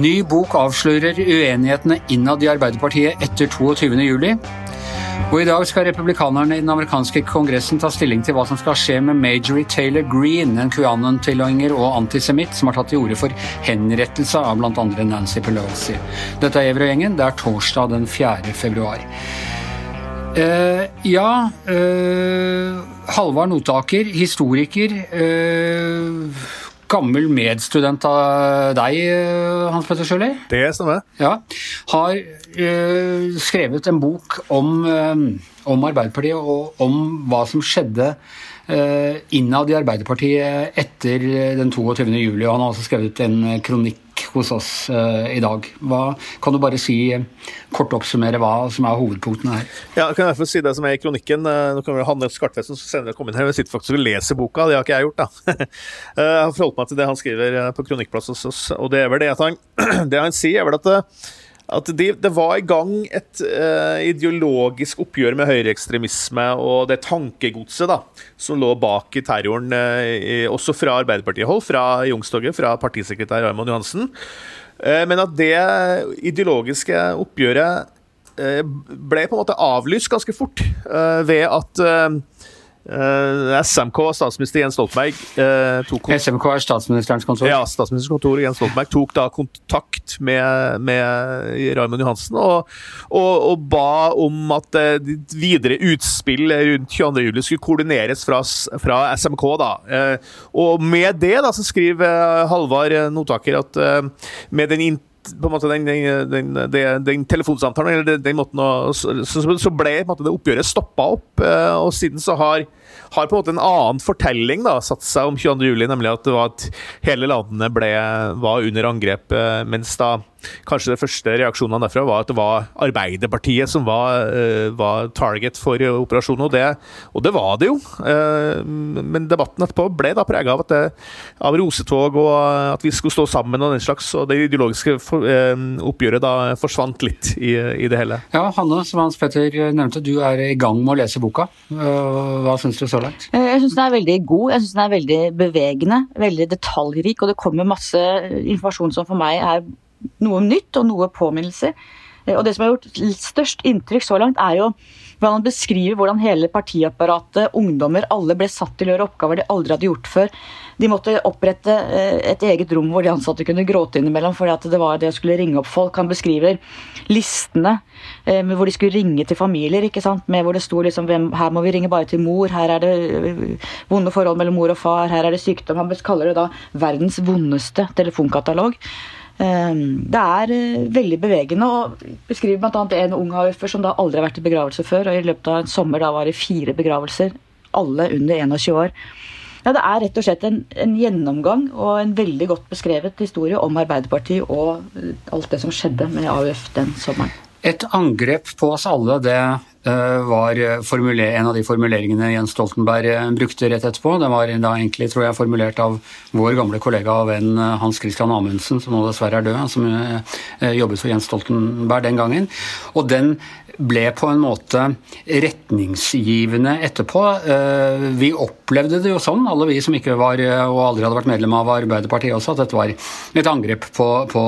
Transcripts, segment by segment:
Ny bok avslører uenighetene innad i Arbeiderpartiet etter 22.07. Og i dag skal republikanerne i den amerikanske kongressen ta stilling til hva som skal skje med Majorie Taylor Green, en QAnon-tilhenger og antisemitt som har tatt til orde for henrettelse av bl.a. Nancy Pelosi. Dette er Evro-gjengen. Det er torsdag den 4. februar. Uh, ja uh, Halvard Notaker, historiker. Uh, gammel medstudent av deg, Hans Petter Sjøli. Det stemmer. Ja, har uh, skrevet en bok om, uh, om, Arbeiderpartiet og om hva som skjedde uh, innad i Arbeiderpartiet etter den 22. juli. Og han har også skrevet en kronikk hos oss uh, i dag. Hva, kan du bare si, kort oppsummere hva som er hovedpunktene her? Ja, jeg kan i hvert fall si det som er i kronikken. Uh, nå kommer Hanne Skartvesen som senere kommer inn her. Jeg sitter faktisk og leser boka, det har ikke jeg gjort. da. jeg har forholdt meg til det han skriver på kronikkplass hos oss, og det er vel det at han, det han sier, er vel at at de, det var i gang et uh, ideologisk oppgjør med høyreekstremisme og det tankegodset da, som lå bak i terroren, uh, også fra Arbeiderpartiet-hold, fra Youngstorget, fra partisekretær Raymond Johansen. Uh, men at det ideologiske oppgjøret ble på en måte avlyst ganske fort ved at Uh, eh, SMK, statsminister Jens Stoltenberg uh, tok, SMK er statsministerens kontor? Ja, statsministerens kontor Jens Stoltenberg tok da kontakt med, med Raymond Johansen og, og, og, ba om at uh, videre utspill rundt 22.07 skulle koordineres fra, fra SMK. da. og med det da, så skriver Halvard Notaker at med den på en måte den, den, den, den telefonsamtalen, eller den, måten å, så, så, ble måte, det oppgjøret stoppa opp. Og siden så har har på en måte en annen fortelling da, satt seg om 22.07, nemlig at det var at hele landet ble, var under angrep, eh, mens da kanskje de første reaksjonene derfra var at det var Arbeiderpartiet som var, uh, var target for operasjonen, og det, og det, var det jo. Uh, men debatten etterpå ble da prega av, av rosetog og at vi skulle stå sammen og den slags, og det ideologiske oppgjøret da forsvant litt i, i, det hele. Ja, Hanne, som Hans Petter nevnte, du er i gang med å lese boka. Hva syns du så langt? Eh, jeg syns den er veldig god. Jeg syns den er veldig bevegende, veldig detaljrik. Og det kommer masse informasjon som for meg er noe nytt og noe påminnelser. Eh, og det som har gjort størst inntrykk så langt, er jo hvordan han beskriver hvordan hele partiapparatet, ungdommer, alle ble satt til å gjøre oppgaver de aldri hadde gjort før. De måtte opprette eh, et eget rom hvor de ansatte kunne gråte innimellom at det var det å skulle ringe opp folk. Han beskriver listene eh, hvor de skulle ringe til familier, ikke sant? med hvor det sto liksom her må vi ringe bare til mor, her er det eh, vonde forhold mellom mor og far, her er det sykdom. Han kaller det da verdens vondeste telefonkatalog. Det er veldig bevegende og beskriver bl.a. en ung AUF-er som da aldri har vært i begravelse før, og i løpet av en sommer da var det fire begravelser, alle under 21 år. Ja, Det er rett og slett en, en, gjennomgang og en veldig godt beskrevet historie om Arbeiderpartiet og alt det som skjedde med AUF den sommeren. Et angrep på oss alle, det uh, var en av de formuleringene Jens Stoltenberg uh, brukte rett etterpå. Den var da egentlig, tror jeg, formulert av vår gamle kollega og venn Hans Christian Amundsen, som nå dessverre er død, som jobbet for Jens Stoltenberg den gangen. Og den ble på en måte retningsgivende etterpå. Eh, vi opplevde det jo sånn, alle vi som ikke var og aldri hadde vært medlem av Arbeiderpartiet også, at dette var et angrep på, på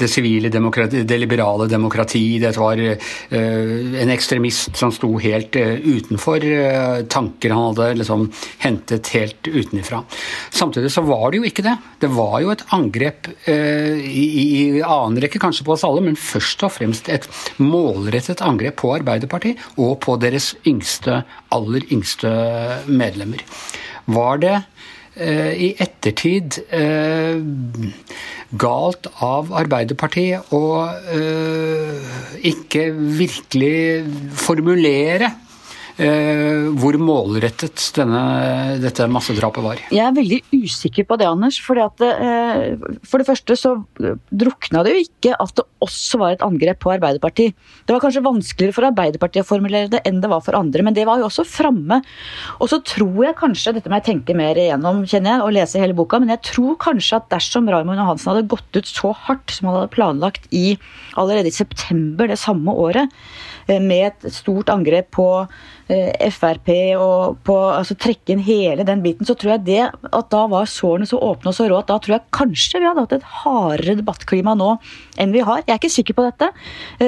det sivile demokrati, det liberale demokrati. Dette var en ekstremist som sto helt uh, utenfor uh, tanker han hadde liksom hentet helt utenifra. Samtidig så var det jo ikke det. Det var jo et angrep i, i annen rekke kanskje på oss alle, men først og fremst et målrettet angrep på Arbeiderpartiet og på deres yngste, aller yngste medlemmer. Var det eh, i ettertid eh, galt av Arbeiderpartiet å eh, ikke virkelig formulere Eh, hvor målrettet denne, dette massedrapet var. Jeg er veldig usikker på det, Anders. Fordi at, eh, for det første så drukna det jo ikke at det også var et angrep på Arbeiderpartiet. Det var kanskje vanskeligere for Arbeiderpartiet å formulere det enn det var for andre, men det var jo også framme. Og så tror jeg kanskje, dette må jeg tenke mer igjennom kjenner jeg, og lese hele boka, men jeg tror kanskje at dersom Raymond Johansen hadde gått ut så hardt som han hadde planlagt i allerede i september det samme året, med et stort angrep på Frp og på altså trekke inn hele den biten, så tror jeg det at da var sårene så åpne og så rå at da tror jeg kanskje vi hadde hatt et hardere debattklima nå enn vi har. Jeg er ikke sikker på dette,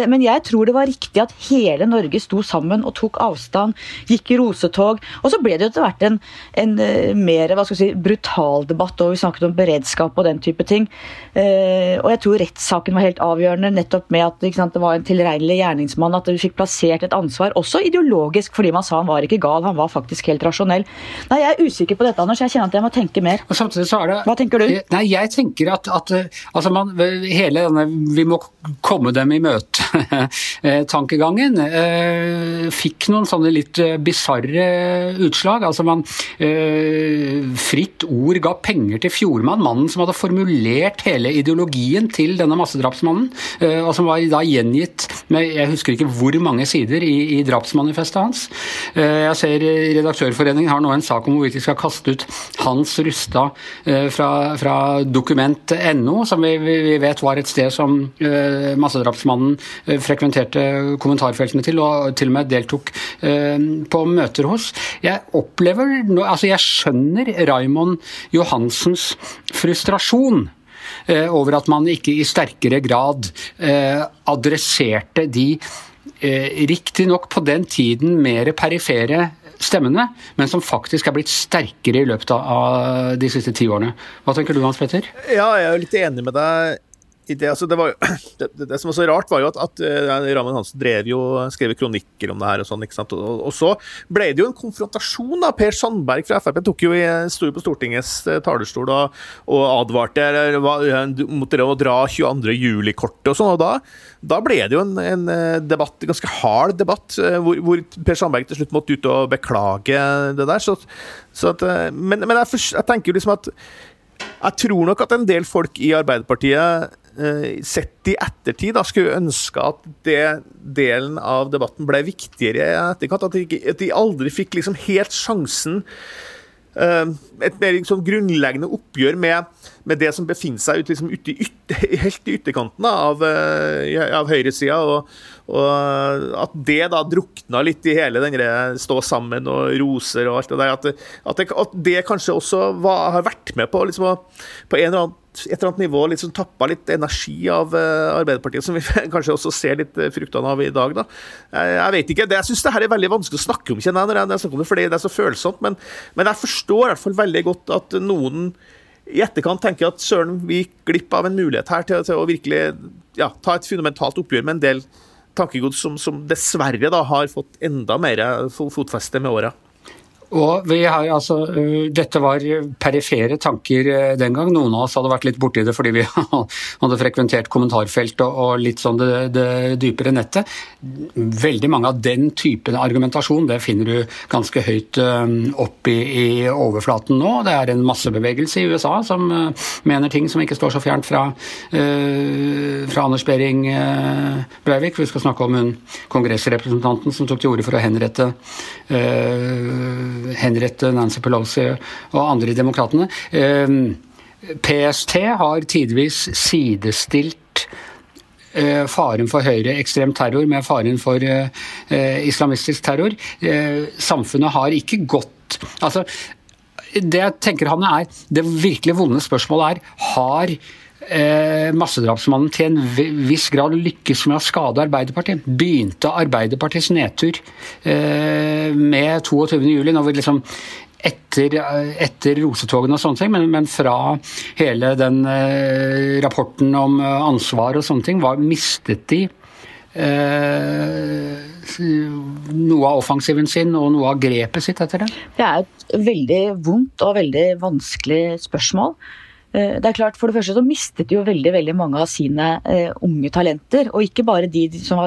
men jeg tror det var riktig at hele Norge sto sammen og tok avstand, gikk i rosetog. Og så ble det jo etter hvert en, en mer hva skal si, brutal debatt, og vi snakket om beredskap og den type ting. Og jeg tror rettssaken var helt avgjørende, nettopp med at sant, det var en tilregnelig gjerningsmann, at vi fikk plassert et ansvar, også ideologisk, fordi man sa han var ikke gal, han var faktisk helt rasjonell. Nei, Jeg er usikker på dette, Anders. Jeg kjenner at jeg må tenke mer. Og samtidig så er det... Hva tenker du? Nei, Jeg tenker at, at altså man, hele denne 'vi må komme dem i møte'-tankegangen eh, fikk noen sånne litt eh, bisarre utslag. Altså man eh, Fritt Ord ga penger til Fjordmann, mannen som hadde formulert hele ideologien til denne massedrapsmannen, eh, og som var da gjengitt med jeg husker ikke hvor mange sider i, i drapsmanifestet hans. Eh, jeg ser Redaktørforeningen har nå en sak om hvorvidt de skal kaste ut Hans Rustad eh, fra, fra dokument.no, som vi, vi, vet var et sted som eh, massedrapsmannen frekventerte kommentarfeltene til, og til og med deltok på møter hos. Jeg opplever, altså jeg skjønner Raymond Johansens frustrasjon over at man ikke i sterkere grad adresserte de eh, riktignok på den tiden mer perifere stemmene, men som faktisk er blitt sterkere i løpet av de siste ti årene. Hva tenker du Hans Petter? Ja, jeg er jo litt enig med deg det, altså det, var, det, det, som var så rart, var jo at, at uh, Ramen Hansen drev jo, skrev kronikker om det her. Og sånn, ikke sant? Og, og, så ble det jo en konfrontasjon. da, Per Sandberg fra Frp tok jo sto på Stortingets uh, talerstol og, og advarte mot å dra 22. juli-kortet og sånn. og da, da, ble det jo en, en debatt, en ganske hard debatt, hvor, hvor, Per Sandberg til slutt måtte ut og beklage det der. Så, så at, men, men jeg, jeg tenker jo liksom at jeg tror nok at en del folk i Arbeiderpartiet Eh, sett i ettertid da, skulle ønske at det delen av debatten ble viktigere i etterkant. At de, at de aldri fikk liksom helt sjansen uh, Et mer liksom grunnleggende oppgjør med, med, det som befinner seg ut, liksom, ut i ytter, helt i ytterkanten av, uh, av høyresida. Og, og, at det da drukna litt i hele den stå sammen og roser og alt det der. At, at, det, at det, kanskje også var, har vært med på, liksom, på en eller annen et eller annet nivå liksom tappa litt energi av uh, Arbeiderpartiet, som vi kanskje også ser litt uh, fruktene av i dag. da. Jeg, vet ikke, jeg syns det her er veldig vanskelig å snakke om, kjenner jeg, når jeg, snakker om det, fordi det er så følsomt. Men, men jeg forstår i hvert fall veldig godt at noen i etterkant tenker jeg at søren, vi gikk glipp av en mulighet her til, til å virkelig ja, ta et fundamentalt oppgjør med en del tankegods som, som dessverre da har fått enda mer fotfeste med åra. Og vi har altså, Dette var perifere tanker den gang. Noen av oss hadde vært litt borti det fordi vi hadde frekventert kommentarfelt og litt sånn det, det, dypere nettet. Veldig mange av den typen argumentasjon det finner du ganske høyt opp i, i overflaten nå. Det er en massebevegelse i USA som mener ting som ikke står så fjernt fra, fra Anders Behring Breivik. Vi skal snakke om hun kongressrepresentanten som tok til orde for å henrette henrette Nancy Pelosi og andre Demokratene. Ehm, PST har tidvis sidestilt eh, faren for høyreekstrem terror med faren for eh, islamistisk terror. Eh, samfunnet har ikke gått Altså, det jeg tenker han er Det virkelig vonde spørsmålet er har eh, massedrapsmannen til en viss grad lykkes med å skade Arbeiderpartiet. Begynte Arbeiderpartiets nedtur eh, med 22.07, når vi liksom etter, etter rosetogene og sånne ting, men, men fra hele den eh, rapporten om eh, ansvar og sånne ting, var, mistet de eh, noe av offensiven sin og noe av grepet sitt etter det? Det er et veldig vondt og veldig vanskelig spørsmål. Eh, det er klart, For det første så mistet jo veldig veldig mange av sine eh, unge talenter. Og ikke bare de som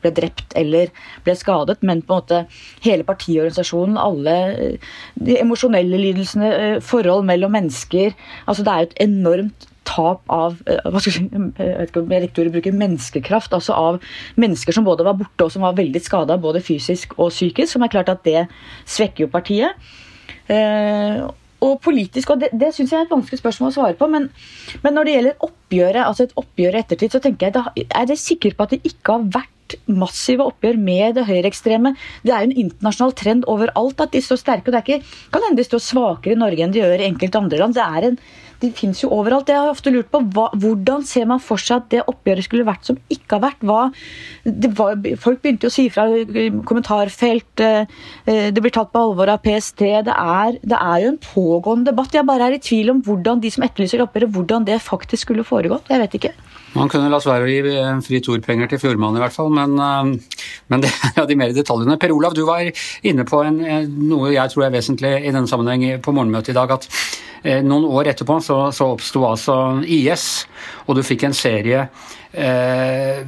ble drept eller ble skadet, men på en måte hele partiorganisasjonen, alle uh, de emosjonelle lidelsene, uh, forhold mellom mennesker. altså Det er jo et enormt tap av hva skal jeg, si, jeg vet ikke om jeg riktig bruker menneskekraft. altså Av mennesker som både var borte og som var veldig skada, både fysisk og psykisk. Som er klart at det svekker jo partiet og politisk, og det, det syns jeg er et vanskelig spørsmål å svare på. Men, men, når det gjelder oppgjøret, altså et oppgjør i ettertid, så tenker jeg da er det sikkert på at det ikke har vært vært massive oppgjør med det høyreekstreme. Det er jo en internasjonal trend overalt at de står sterke. og det er ikke, kan hende de står svakere i Norge enn de gjør i enkelte andre land. Det er en de finnes jo overalt. Jeg har ofte lurt på hva, hvordan ser man for seg at det oppgjøret skulle vært som ikke har vært? Hva, var, folk begynte jo å si fra kommentarfelt, det blir tatt på alvor av PST. Det er, det er, jo en pågående debatt. Jeg bare er i tvil om hvordan de som etterlyser oppgjøret, hvordan det faktisk skulle foregått. Jeg vet ikke. Man kunne latt være å gi Fri Tor-penger til Fjordmannen i hvert fall, men, men det er de mer detaljene. Per Olav, du var inne på en, noe jeg tror er vesentlig i denne sammenheng på morgenmøtet i dag. at noen år etterpå så, så oppsto altså IS, og du fikk en serie eh,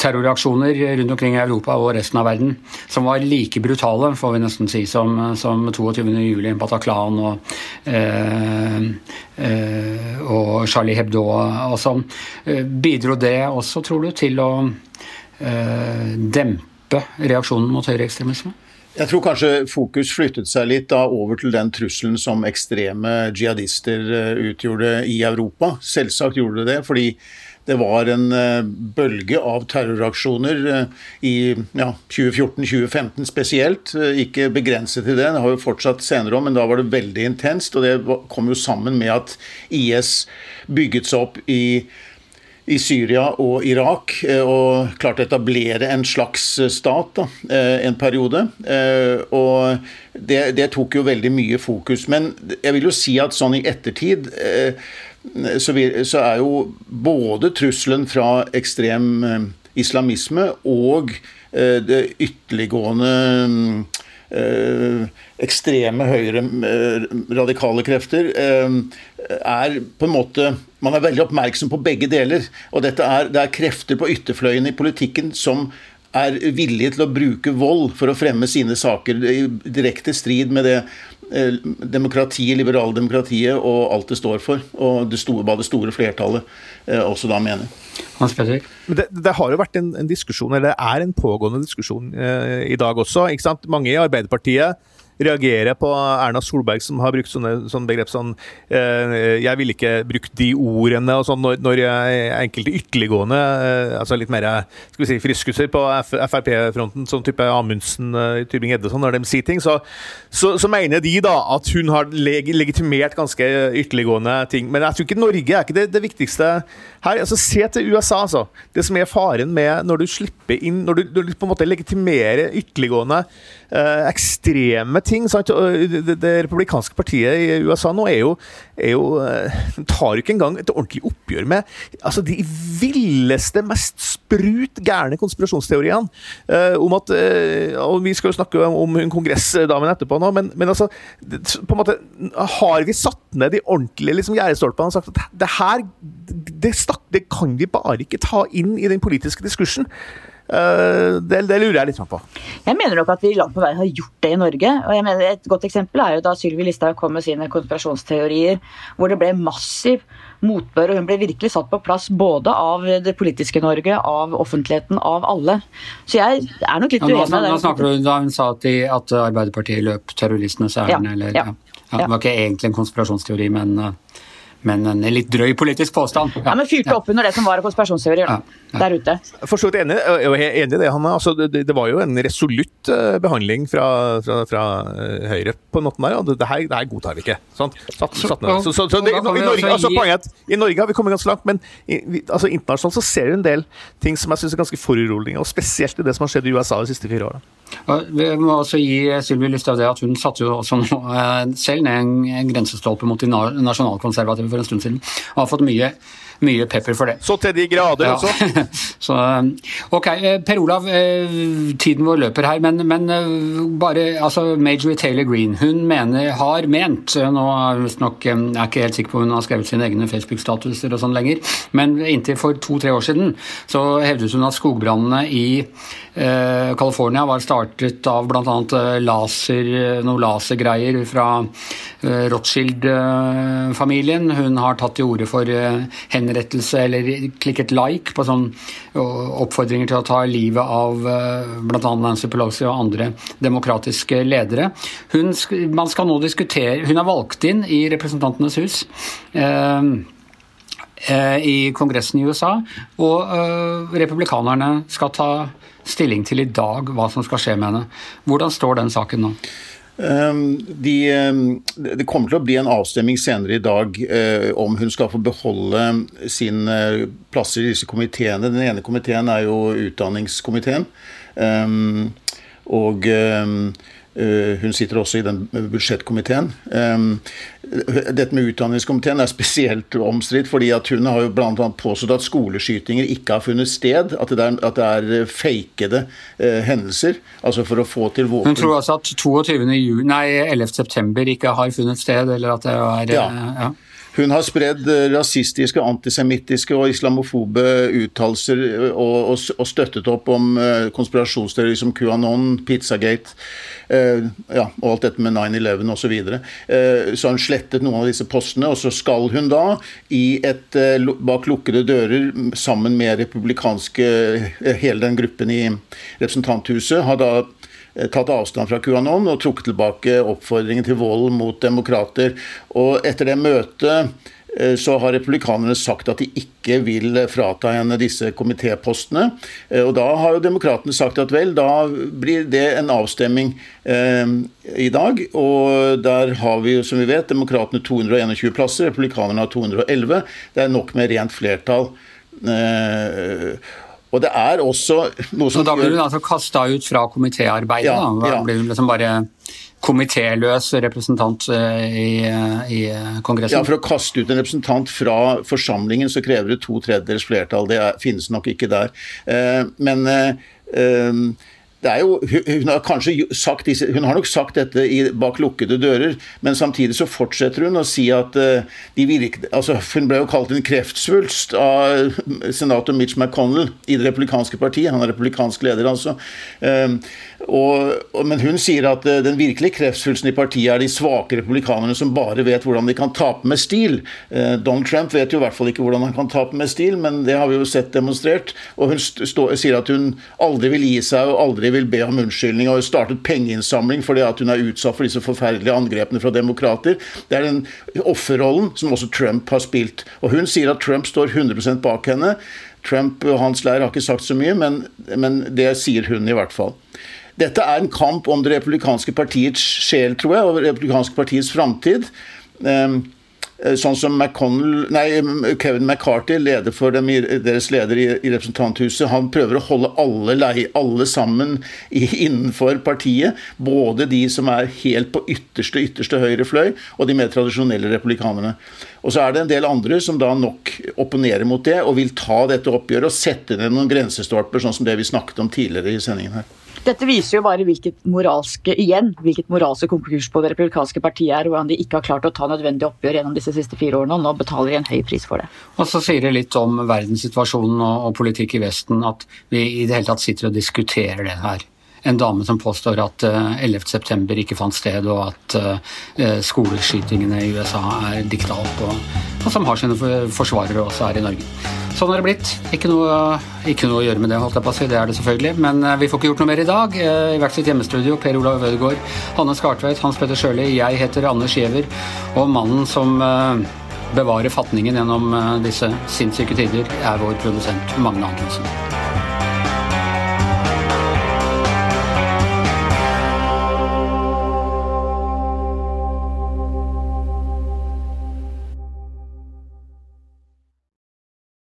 terrorreaksjoner rundt omkring i Europa og resten av verden som var like brutale, får vi nesten si, som, som 22.07. Bataclan og, eh, eh, og Charlie Hebdo og sånn. Bidro det også, tror du, til å eh, dempe reaksjonen mot høyreekstremisme? Jeg tror kanskje fokus flyttet seg litt da over til den trusselen som ekstreme jihadister utgjorde i Europa. Selvsagt gjorde det det, fordi det var en bølge av terroraksjoner i ja, 2014-2015 spesielt. Ikke begrenset til det, det har jo fortsatt senere òg, men da var det veldig intenst. Og det kom jo sammen med at IS bygget seg opp i i Syria og Irak og klarte å etablere en slags stat da, en periode. Og det, det, tok jo veldig mye fokus. Men jeg vil jo si at sånn i ettertid så, vi, så er jo både trusselen fra ekstrem islamisme og det ytterliggående ekstreme høyre radikale krefter er på en måte Man er veldig oppmerksom på begge deler. Og er, det er krefter på ytterfløyene i politikken som er villige til å bruke vold for å fremme sine saker i direkte strid med det demokratiet, liberaldemokratiet og alt det står for. Og det store, hva det store flertallet også da mener. Hans? Det, det, har jo vært en, en, diskusjon, eller det er en pågående diskusjon eh, i dag også. ikke sant? Mange i Arbeiderpartiet reagerer på Erna Solberg, som har brukt sånne, sånne begrep som eh, Jeg ville ikke brukt de ordene og sånn når, når enkelte ytterliggående, eh, altså litt mer skal vi si, friskuser på Frp-fronten, sånn type Amundsen, uh, Tybring-Edde, sånn, når de sier ting, så, så, så, mener de da at hun har leg legitimert ganske ytterliggående ting. Men jeg tror ikke Norge er ikke det, det viktigste her. altså Se til USA, altså. Det som er faren med når du slipper inn Når du, du på en måte legitimerer ytterliggående eh, ekstreme ting. Sant? Det, det, republikanske partiet i USA nå er jo, er jo tar jo ikke engang et ordentlig oppgjør med altså de villeste, mest sprut gærne konspirasjonsteoriene eh, om at eh, og Vi skal jo snakke om hun kongressdamen etterpå, nå, men, men altså på en måte Har vi satt ned de ordentlige liksom, gjerdestolpene og sagt at det her det, det, kan vi bare ikke ta inn i den politiske diskursen. Det, det, lurer jeg litt på. Jeg mener nok at vi langt på vei har gjort det i Norge. og jeg mener Et godt eksempel er jo da Sylvi Listhaug kom med sine konspirasjonsteorier, hvor det ble massiv motbør, og hun ble virkelig satt på plass både av det politiske Norge, av offentligheten, av alle. Så jeg er nok litt uenig med det. Nå snakker du da hun sa at, de, at Arbeiderpartiet løp terroristenes ærend, ja, eller ja. Ja, Det var ikke egentlig en konspirasjonsteori, men men en litt drøy politisk påstand. Ja, ja Men fyrte opp under det som var konspirasjonsteorier ja, ja. der ute. Forstått enig, jeg er enig i det, Hanna. Altså, det, det, var jo en resolutt eh, behandling fra, fra, fra eh, Høyre på natten der. Det, det, her, det her godtar vi ikke. Sant? Satt, satt så, så, så, i, Norge, altså, poenget, I Norge har vi kommet ganske langt, men i, altså, internasjonalt så ser vi en del ting som jeg syns er ganske foruroligende, og spesielt i det som har skjedd i USA de siste fire årene. Vi må også gi Sylvi Lysthaug det at hun satte jo også nå eh, selv ned en, en grensestolpe mot de nasjonalkonservative for en stund siden. Og har fått mye, mye pepper for det. Så til de grader, ja. altså. Så, ok, eh, Per Olav, eh, tiden vår løper her, men, men eh, bare altså Major Taylor Green, hun mener, har ment Nå er nok, jeg er ikke helt sikker på om hun har skrevet sine egne Facebook-statuser og sånn lenger, men inntil for to-tre år siden så hevdet hun at skogbrannene i eh, California var startet av bl.a. laser, noen lasergreier fra eh, Rothschild-familien. Hun har tatt til orde for eh, henrettelse eller klikket like på sånn oppfordringer til å ta livet av bl.a. Nancy Pelosi og andre demokratiske ledere. Hun, man skal nå diskutere Hun er valgt inn i Representantenes hus. Eh, i Kongressen i USA, og republikanerne skal ta stilling til i dag hva som skal skje med henne. Hvordan står den saken nå? Ehm, de, ehm, det kommer til å bli en avstemning senere i dag eh, om hun skal få beholde sin plass i disse komiteene. Den ene komiteen er jo utdanningskomiteen. Ehm, og Eh, hun sitter også i den budsjettkomiteen. Dette med utdanningskomiteen er spesielt omstridt, fordi at hun har jo bl.a. påstått at skoleskytinger ikke har funnet sted. At det er, at det er eh, fakede eh, hendelser. Altså for å få til våpen. Hun tror altså at 22. Juni, nei, 11. september ikke har funnet sted, eller at det er ja. ja. Hun har spredd eh, rasistiske, antisemittiske og islamofobe uttalelser eh, og, og, og, støttet opp om uh, konspirasjonsteorier som QAnon, Pizzagate eh, ja, og alt dette med 9-11 osv. Så, eh, så hun slettet noen av disse postene, og så skal hun da i et, bak lukkede dører sammen med republikanske hele den gruppen i representanthuset, ha da Eh, tatt avstand fra QAnon og trukket tilbake oppfordringen til vold mot demokrater. Og etter det møtet eh, så har republikanerne sagt at de ikke vil frata henne disse komitépostene. Eh, og da har jo demokratene sagt at vel, da blir det en avstemning eh, i dag. Og der har vi, jo, som vi vet, demokratene 221 plasser, republikanerne har 211. Det er nok med rent flertall. Eh, og det er også noe som Så Da blir hun altså kasta ut fra komitéarbeidet? Ja, da ja. blir hun liksom bare komitéløs representant eh, i, eh, i, Kongressen? Ja, For å kaste ut en representant fra forsamlingen så krever det to tredjedels flertall. Det er, finnes nok ikke der. Eh, men eh, jo, hun, har disse, hun har nok sagt dette i, bak lukkede dører, men samtidig så fortsetter hun å si at uh, de virker, altså Hun ble jo kalt en kreftsvulst av senator Mitch McConnell i Det republikanske partiet. Han er republikansk leder, altså. Uh, og, og, men hun sier at uh, den virkelige kreftsvulsten i partiet er de svake republikanerne som bare vet hvordan de kan tape med stil. Donald Trump vet jo i hvert fall ikke hvordan han kan tape med stil, men det har vi jo sett demonstrert. Og hun stå, sier at hun aldri vil gi seg og aldri vil be om unnskyldning og startet pengeinnsamling fordi at hun er utsatt for disse forferdelige angrepene fra demokrater. Det er den offerrollen som også Trump har spilt. Og hun sier at Trump står 100% bak henne. Trump og hans leir har ikke sagt så mye, men, men det sier hun i hvert fall. Dette er en kamp om det republikanske partiets sjel, tror jeg, og det republikanske partiets framtid. Um, sånn som nei, Kevin McCarthy, leder for dem, deres leder i, i, representanthuset, han prøver å holde alle, lei, alle sammen i, innenfor partiet. Både de som er helt på ytterste ytterste høyre fløy, og de mer tradisjonelle republikanerne. Og så er det en del andre som da nok opponerer mot det, og vil ta dette oppgjøret og sette ned noen grensestolper, sånn som det vi snakket om tidligere i sendingen her. Dette viser jo bare hvilket moralske igjen, hvilket moralske konkurs på det republikanske partiet er, hvordan de ikke har klart å ta nødvendig oppgjør gjennom disse siste fire årene, og nå betaler de en høy pris for det. Og så sier det litt om verdenssituasjonen og, og politikk i Vesten at vi i det hele tatt sitter og diskuterer det her en dame som påstår at 11.9 eh, ikke fant sted, og at eh, skoleskytingene i USA er dikta opp, og, og, som har sine forsvarere også her i Norge. Sånn har det blitt. Ikke noe, ikke noe, å gjøre med det, holdt jeg på å si. Det er det selvfølgelig. Men eh, vi får ikke gjort noe mer i dag. I hvert sitt hjemmestudio, Per Olav Ødegaard, Hanne Skartveit, Hans Petter Sjøli, jeg heter Anders Giæver, og mannen som bevarer fatningen gjennom disse sinnssyke tider, er vår produsent Magne Antonsen.